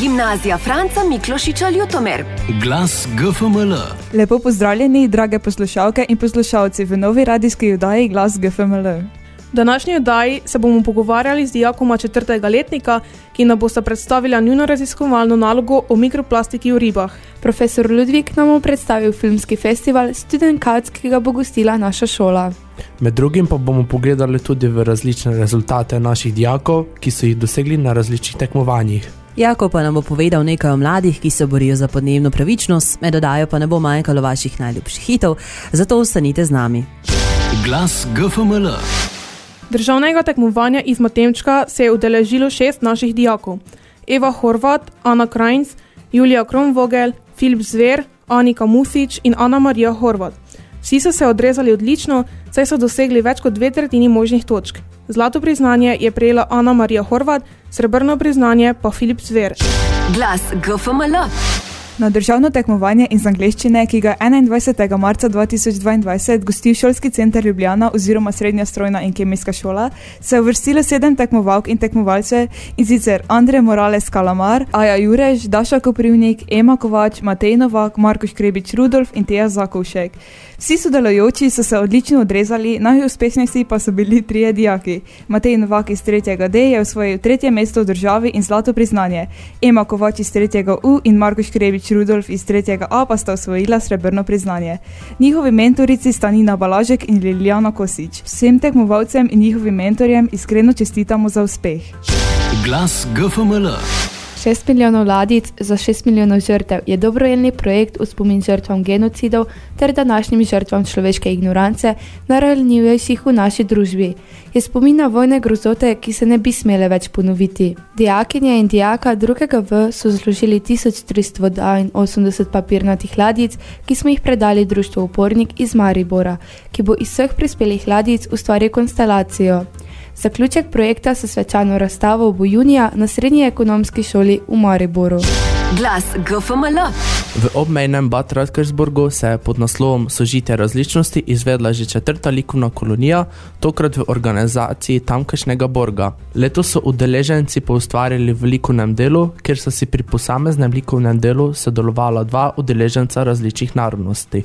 Gimnazija Franca Miklošiča Ljutomer. Glas GFML. Lepo pozdravljeni, drage poslušalke in poslušalci v novi radijski oddaji Glas GFML. V današnji oddaji se bomo pogovarjali z dijakoma četrtega letnika, ki nam bosta predstavila njuno raziskovalno nalogo o mikroplastiki v ribah. Profesor Ludvik nam bo predstavil filmski festival Student Cuts, ki ga bo gostila naša šola. Med drugim pa bomo pogledali tudi v različne rezultate naših dijakov, ki so jih dosegli na različnih tekmovanjih. Jako pa nam bo povedal nekaj o mladih, ki se borijo za podnebno pravičnost, med dodajo pa ne bo manjkalo vaših najljubših hitov, zato ostanite z nami. Glas GFML. Državnega tekmovanja iz Matemčka se je udeležilo šest naših dijakov. Eva Horvat, Ana Krajnc, Julija Kromvogel, Filip Zver, Anika Musič in Ana Marija Horvat. Vsi so se odrezali odlično, saj so dosegli več kot dve tretjini možnih točk. Zlato priznanje je prejela Ana Marija Horvat, srebrno priznanje pa Filip Zver. Glas GFML. Na državno tekmovanje iz angleščine, ki ga 21. marca 2022 gosti šolski center Ljubljana oziroma Srednja strojna in kemijska šola, se je uvrstilo sedem tekmovalk in tekmovalcev in sicer Andrej Morales Kalamar, Aja Jurež, Daša Koprivnik, Ema Kovač, Matej Novak, Marko Škrebič Rudolf in Teja Zakovšek. Vsi sodelujoči so se odlično odrezali, najuspešnejši pa so bili trije dijaki. Matej Novak iz 3. D je osvojil tretje mesto v državi in zlato priznanje, Ema Kovač iz 3. U in Marko Škrebič Rudolf iz 3. A pa sta osvojila srebrno priznanje. Njihovi mentorici sta Nina Balažek in Liljana Kosič. Vsem tekmovalcem in njihovim mentorjem iskreno čestitamo za uspeh. Glas GFML. 6 milijonov ladic za 6 milijonov žrtev je dobrojelni projekt v spomin žrtvam genocidov ter današnjim žrtvam človeške ignorance, najranjivejših v naši družbi. Je spomin na vojne grozote, ki se ne bi smele več ponoviti. Dijakinje in dijaka 2. V so zložili 1382 papirnatih ladic, ki smo jih predali društvu Upornik iz Maribora, ki bo iz vseh prispelih ladic ustvaril konstelacijo. Zaključek projekta se svečano razstavo bo junija na Srednji ekonomski šoli v Mariboru. Glas GFML. V obmejnem Bad Radkersburgu se je pod naslovom Sožite različnosti izvedla že četrta likovna kolonija, tokrat v organizaciji tamkajšnjega Borga. Letos so udeleženci poustvarjali v likovnem delu, kjer so si pri posameznem likovnem delu sodelovala dva udeleženca različnih narodnosti.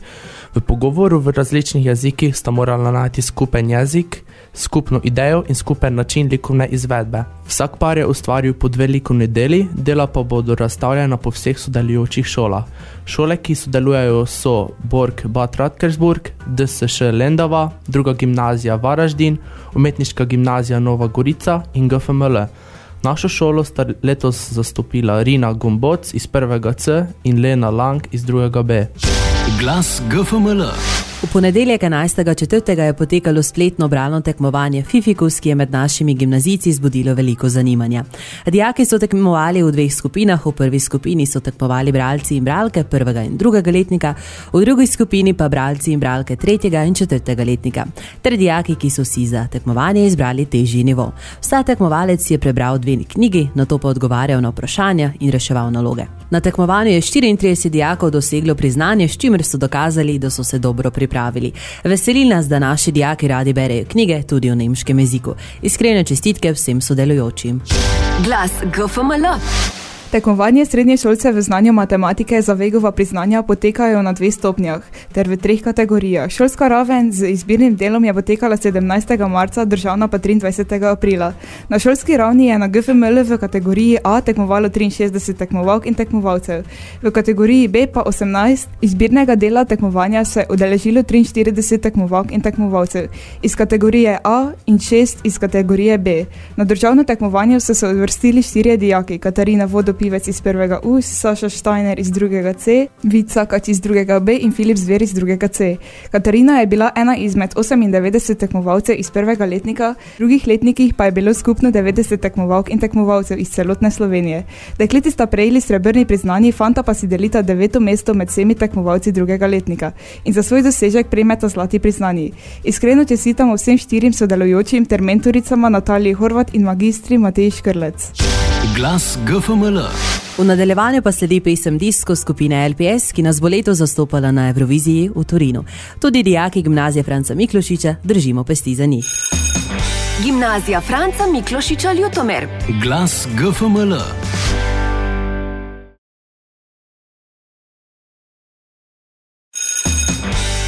V pogovoru v različnih jezikih sta morala najti skupen jezik, skupno idejo in skupen način likovne izvedbe. Vsak par je ustvaril po dve likovni deli, dela pa bodo razstavljena po vseh sodelujočih šolah. Šole, ki sodelujejo, so Borg Bad Radkersburg, DSŠ Lendava, druga gimnazija Varaždin, umetniška gimnazija Nova Gorica in GFML. Našo šolo sta letos zastopila Rina Gomboc iz 1. C in Lena Lang iz 2. B. Glas GFML. V ponedeljek 11.4. je potekalo spletno bralno tekmovanje Fifikus, ki je med našimi gimnazijci zbudilo veliko zanimanja. Dijaki so tekmovali v dveh skupinah, v prvi skupini so tekmovali bralci in bralke prvega in drugega letnika, v drugi skupini pa bralci in bralke tretjega in četrtega letnika, ter dijaki, ki so si za tekmovanje izbrali težji nivo. Vsak tekmovalec je prebral dve knjigi, na to pa odgovarjal na vprašanja in reševal naloge. Na tekmovanju je 34 dijakov doseglo priznanje, s čimer so dokazali, da so se dobro pripravili. Veseli nas, da naši dijaki radi berejo knjige tudi v nemškem jeziku. Iskrene čestitke vsem sodelujočim. Glas GFML. Tekmovanje srednje šolce v znanju matematike za Vegova priznanja potekajo na dveh stopnjah ter v treh kategorijah. Šolska raven z izbirnim delom je potekala 17. marca, državna pa 23. aprila. Na šolski ravni je na GFML v kategoriji A tekmovalo 63 tekmovalk in tekmovalcev, v kategoriji B pa 18. Izbirnega dela tekmovanja se je udeležilo 43 tekmovalk in tekmovalcev iz kategorije A in 6 iz kategorije B. Na državno tekmovanje so se uvrstili štirje dijaki: Katarina Vodopij pivec iz prvega U, Saša Steiner iz drugega C, Vica Kač iz drugega B in Filip Zver iz drugega C. Katarina je bila ena izmed 98 tekmovalcev iz prvega letnika, v drugih letnikih pa je bilo skupno 90 tekmovalk in tekmovalcev iz celotne Slovenije. Dekleti sta prejeli srebrni priznanji, fanta pa si delita deveto mesto med vsemi tekmovalci drugega letnika in za svoj dosežek prejmeta zlati priznanji. Iskreno čestitamo vsem štirim sodelujočim ter mentoricama Nataliji Horvat in magistri Matej Škrlec. Glas GFML. V nadaljevanju pa sledi pesem disko skupine LPS, ki nas bo leto zastopala na Euroviziji v Torinu. Tudi dijaki gimnazije Franca Miklošiča držimo pesti za njih. Gimnazija Franca Miklošiča Ljutomer. Glas GFML.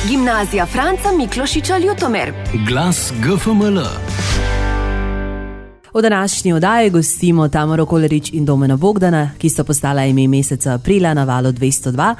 Gimnazija Franca Miklošiča Ljutomer. Glas GFML. V današnji oddaji gostimo Tamaro Kolerič in Domena Bogdana, ki sta postala ime meseca aprila na valu 202.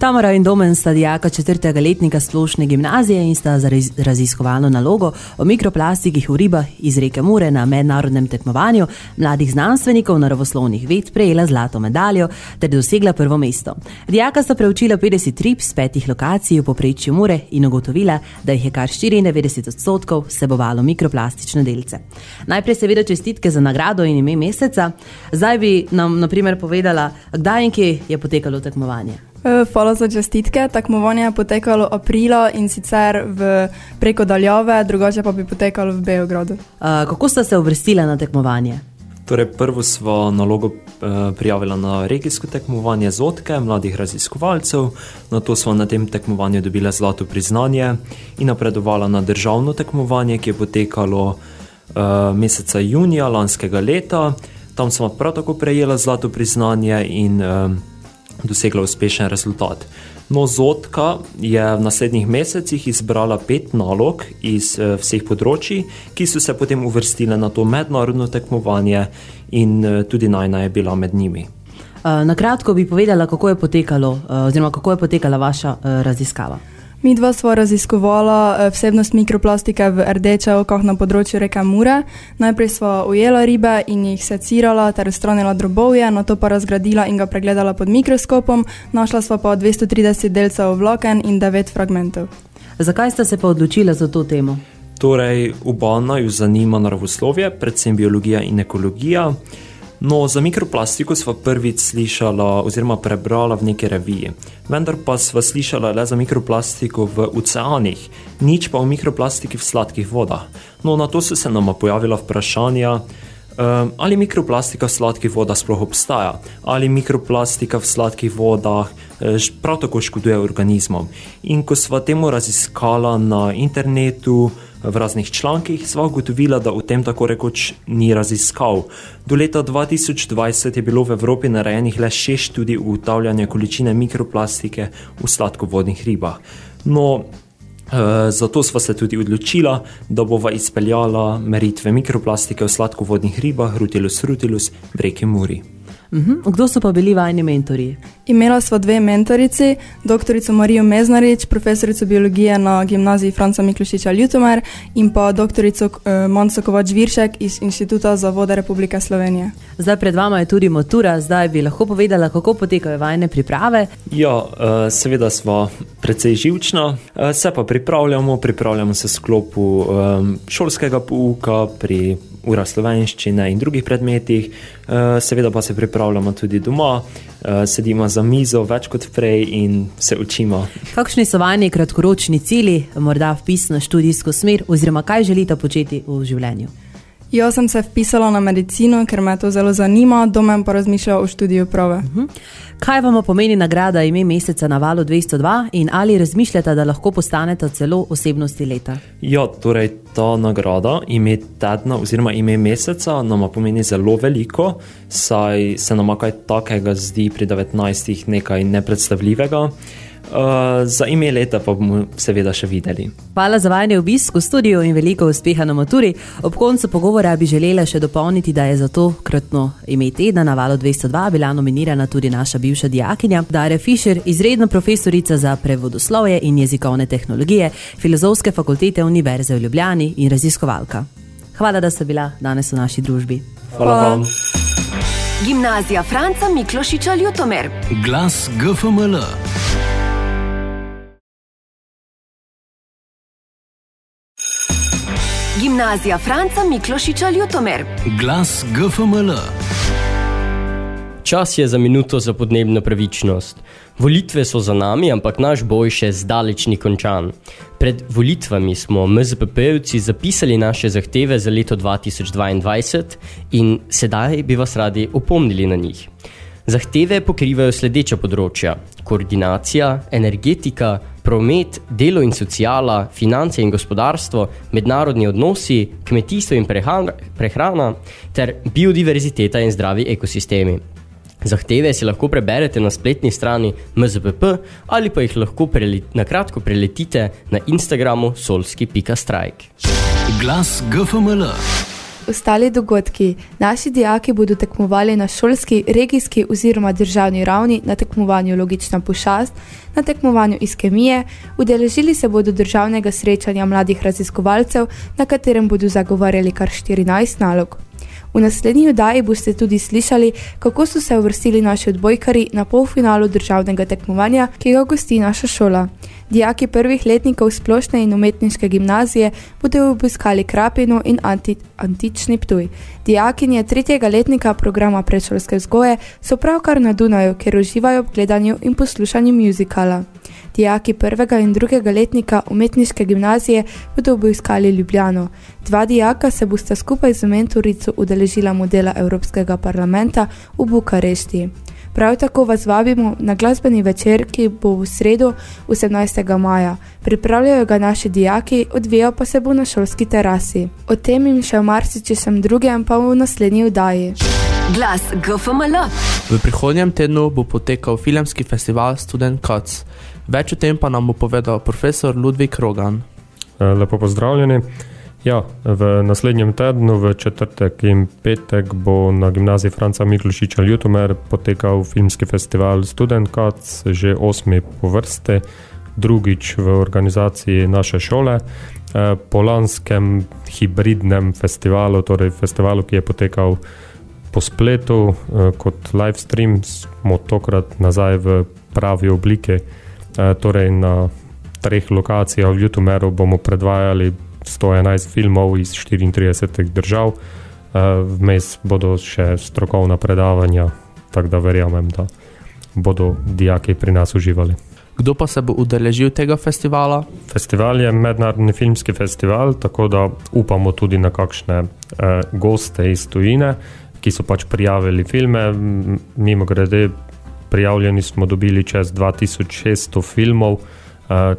Tamara in Domen sta dijaka četrtega letnika splošne gimnazije in sta za raz raziskovalno nalogo o mikroplastikih v ribah iz reke Mure na mednarodnem tekmovanju mladih znanstvenikov naravoslovnih ved prejela zlato medaljo ter dosegla prvo mesto. Dijaka sta preučila 50 rib z petih lokacij v poprečju Mure in ugotovila, da jih je kar 94 odstotkov vsebovalo mikroplastične delce. Najprej seveda čestitke za nagrado in ime meseca, zdaj bi nam naprimer povedala, kdaj in kje je potekalo tekmovanje. Eh, hvala za čestitke. Tekmovanje je potekalo aprila in sicer v preko daljave, drugače pa bi potekalo v Beogradu. Uh, kako ste se uvrstili na tekmovanje? Torej, prvo smo nalogo uh, prijavili na regijsko tekmovanje Zotke, mladih raziskovalcev, na to smo na tem tekmovanju dobili zlato priznanje in napredovali na državno tekmovanje, ki je potekalo uh, meseca junija lanskega leta. Tam smo prav tako prejeli zlato priznanje in uh, dosegla uspešen rezultat. No, Zotka je v naslednjih mesecih izbrala pet nalog iz uh, vseh področji, ki so se potem uvrstile na to mednarodno tekmovanje in uh, tudi najna je bila med njimi. Uh, na kratko bi povedala, kako je potekalo, oziroma kako je potekala vaša raziskava. Mi dva sva raziskovala eh, vsebnost mikroplastike v rdeče okah na področju reke Mure. Najprej sva ujela ribe in jih secirala ter ustranila drobovje, na to pa razgradila in ga pregledala pod mikroskopom. Našla sva pa 230 delcev vlaken in 9 fragmentov. Zakaj ste se pa odločili za to temo? Torej, oba naju zanima naravoslovje, predvsem biologija in ekologija. No, za mikroplastiko sva prvič slišala oziroma prebrala v neki reviji, vendar pa sva slišala le za mikroplastiko v oceanih, nič pa o mikroplastiki v sladkih vodah. No, na to so se nama pojavila vprašanja, ali mikroplastika v sladkih vodah sploh obstaja, ali mikroplastika v sladkih vodah eh, prav tako škoduje organizmom. In ko sva temu raziskala na internetu, v raznih člankih, sva ugotovila, da v tem tako rekoč ni raziskav. Do leta 2020 je bilo v Evropi narejenih le šest študij ugotavljanja količine mikroplastike v sladkovodnih ribah. No, e, zato sva se tudi odločila, da bova izpeljala meritve mikroplastike v sladkovodnih ribah Rutilus rutilus v reki Muri. Uhum. Kdo so pa bili vajni mentori? Imela sva dve mentorici, doktorico Marijo Meznarič, profesorico biologije na gimnaziji Franca Miklošiča Ljutomer in pa doktorico uh, Monco Kovač Viršek iz Inštituta za vode Republike Slovenije. Zdaj pred vama je tudi motura, zdaj bi lahko povedala, kako potekajo vajne priprave. Ja, uh, seveda sva precej živčna, uh, se pa pripravljamo, pripravljamo se sklopu šolskega pouka pri ura slovenščine in drugih predmetih, uh, seveda pa se pripravljamo tudi doma, uh, sedimo za mizo več kot prej in se učimo. Kakšni so vajni kratkoročni cilji, morda vpis na študijsko smer, oziroma kaj želite početi v življenju? Jaz sem se vpisala na medicino, ker me to zelo zanima, domen pa razmišlja o študiju prave. Uh -huh. Kaj vam pomeni nagrada ime meseca na valu 202 in ali razmišljate, da lahko postanete celo osebnosti leta? Ja, torej ta nagrada, ime tedna oziroma ime meseca, nam pomeni zelo veliko, saj se nam kaj takega zdi pri 19 nekaj nepredstavljivega. Uh, za ime leta pa bomo seveda še videli. Hvala za vajne obisk v studiu in veliko uspeha na maturi. Ob koncu pogovora bi želela še dopolniti, da je za to kratno ime tedna na valu 202 bila nominirana tudi naša bivša dijakinja Darja Fischer, izredna profesorica za prevodoslovje in jezikovne tehnologije Filozofske fakultete Univerze v Ljubljani in raziskovalka. Hvala, da ste bila danes v naši družbi. Hvala vam. Gimnazija Franca Miklošiča Ljutomer. Glas GFML. Gimnazija Franca Miklošiča Ljutomer. Glas GFML. Čas je za minuto za podnebno pravičnost. Volitve so za nami, ampak naš boj še zdaleč ni končan. Pred volitvami smo MZPP-evci zapisali naše zahteve za leto 2022 in sedaj bi vas radi opomnili na njih. Zahteve pokrivajo sledeča področja: koordinacija, energetika, promet, delo in sociala, finance in gospodarstvo, mednarodni odnosi, kmetijstvo in prehrana ter biodiverziteta in zdravi ekosistemi. Zahteve si lahko preberete na spletni strani MZPP ali pa jih lahko na kratko preletite na Instagramu solski.strike. Glas GFML. Ostali dogodki. Naši dijaki bodo tekmovali na šolski, regijski oziroma državni ravni na tekmovanju Logična pošast, na tekmovanju iz kemije, udeležili se bodo državnega srečanja mladih raziskovalcev, na katerem bodo zagovarjali kar 14 nalog. V naslednji oddaji boste tudi slišali, kako so se uvrstili naši odbojkari na polfinalu državnega tekmovanja, ki ga gosti naša šola. Dijaki prvih letnikov splošne in umetniške gimnazije bodo obiskali Krapino in anti, Antični Ptuj. Dijakinje tretjega letnika programa predšolske vzgoje so pravkar na Dunaju, ker uživajo v gledanju in poslušanju muzikala. Dijaki prvega in drugega letnika umetniške gimnazije bodo obiskali Ljubljano. Dva dijaka se bosta skupaj z mentorico udeležila modela Evropskega parlamenta v Bukarešti. Prav tako vas vabimo na glasbeni večer, ki bo v sredo 18. maja. Pripravljajo ga naši dijaki, odvija pa se bo na šolski terasi. O tem in še o marsičem drugem pa v naslednji vdaji. Glas GFML. V prihodnjem tednu bo potekal filmski festival Student Cuts. Več o tem pa nam bo povedal profesor Ludvik Rogan. Lepo pozdravljeni. Ja, v naslednjem tednu, v četrtek in petek, bo na gimnaziji Franca Miklošiča Ljutomer potekal filmski festival Student Cuts, že osmi po vrste, drugič v organizaciji naše šole. Eh, po lanskem hibridnem festivalu, torej festivalu, ki je potekal po spletu eh, kot live stream, smo tokrat nazaj v pravi obliki. Eh, torej na treh lokacijah v Ljutomeru bomo predvajali 111 filmov iz 34 držav, eh, vmes bodo še strokovna predavanja, tako da verjamem, da bodo dijaki pri nas uživali. Kdo pa se bo udeležil tega festivala? Festival je mednarodni filmski festival, tako da upamo tudi na kakšne eh, goste iz tujine, ki so pač prijavili filme. Mimo grede, prijavljeni smo dobili čez 2600 filmov, Eh,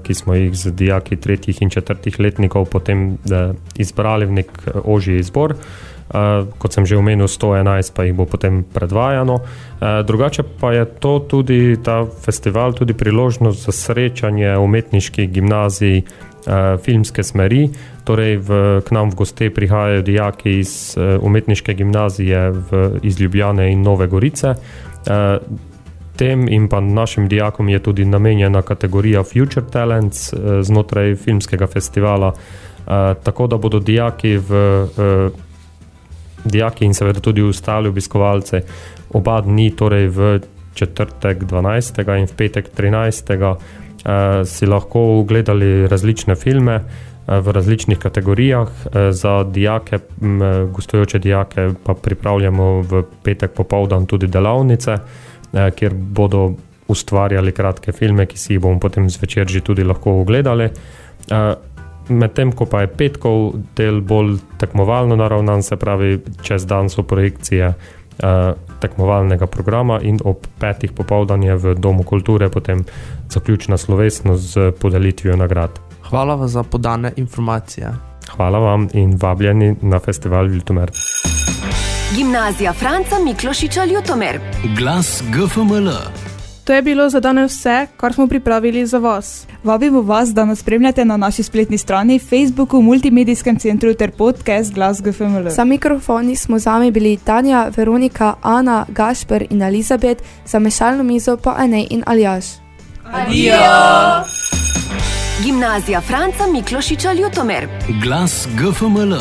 ki smo jih z dijaki tretjih in četrtih letnikov potem izbrali v nek eh, ožji izbor. Uh, kot sem že omenil, 111 pa jih bo potem predvajano. Uh, drugače pa je to tudi ta festival, tudi priložnost za srečanje umetniških gimnazij, uh, filmske smeri. Torej, v, k nam v goste prihajajo dijaki iz uh, umetniške gimnazije v, iz Ljubljane in Nove Gorice. Uh, tem in pa našim dijakom je tudi namenjena kategorija Future Talents eh, znotraj filmskega festivala, eh, tako da bodo dijaki, v, eh, dijaki in seveda tudi ostali obiskovalci oba dni, torej v četrtek 12. in v petek 13. si lahko ogledali različne filme v različnih kategorijah. Za dijake, gostujoče dijake pa pripravljamo v petek popovdan tudi delavnice, kjer bodo ustvarjali kratke filme, ki si jih bomo potem zvečer že tudi lahko ogledali. Eh, medtem ko pa je petkov del bolj tekmovalno naravnan, se pravi, čez dan so projekcije eh, tekmovalnega programa in ob petih popovdanje v Domu kulture potem zaključna slovesnost z podelitvijo nagrad. Hvala vam za podane informacije. Hvala vam in vabljeni na festival Viltumer. Gimnazija Franca Miklošiča Ljutomer. Glas GFML. To je bilo za danes vse, kar smo pripravili za vas. Vabimo vas, da nas spremljate na naši spletni strani, Facebooku, Multimedijskem centru ter podcast Glas GFML. Za mikrofoni smo z vami bili Tanja, Veronika, Ana, Gašper in Elizabet, za mešalno mizo pa Anej in Aljaš. Adijo! Gimnazija Franca Miklošiča Ljutomer. Glas GFML.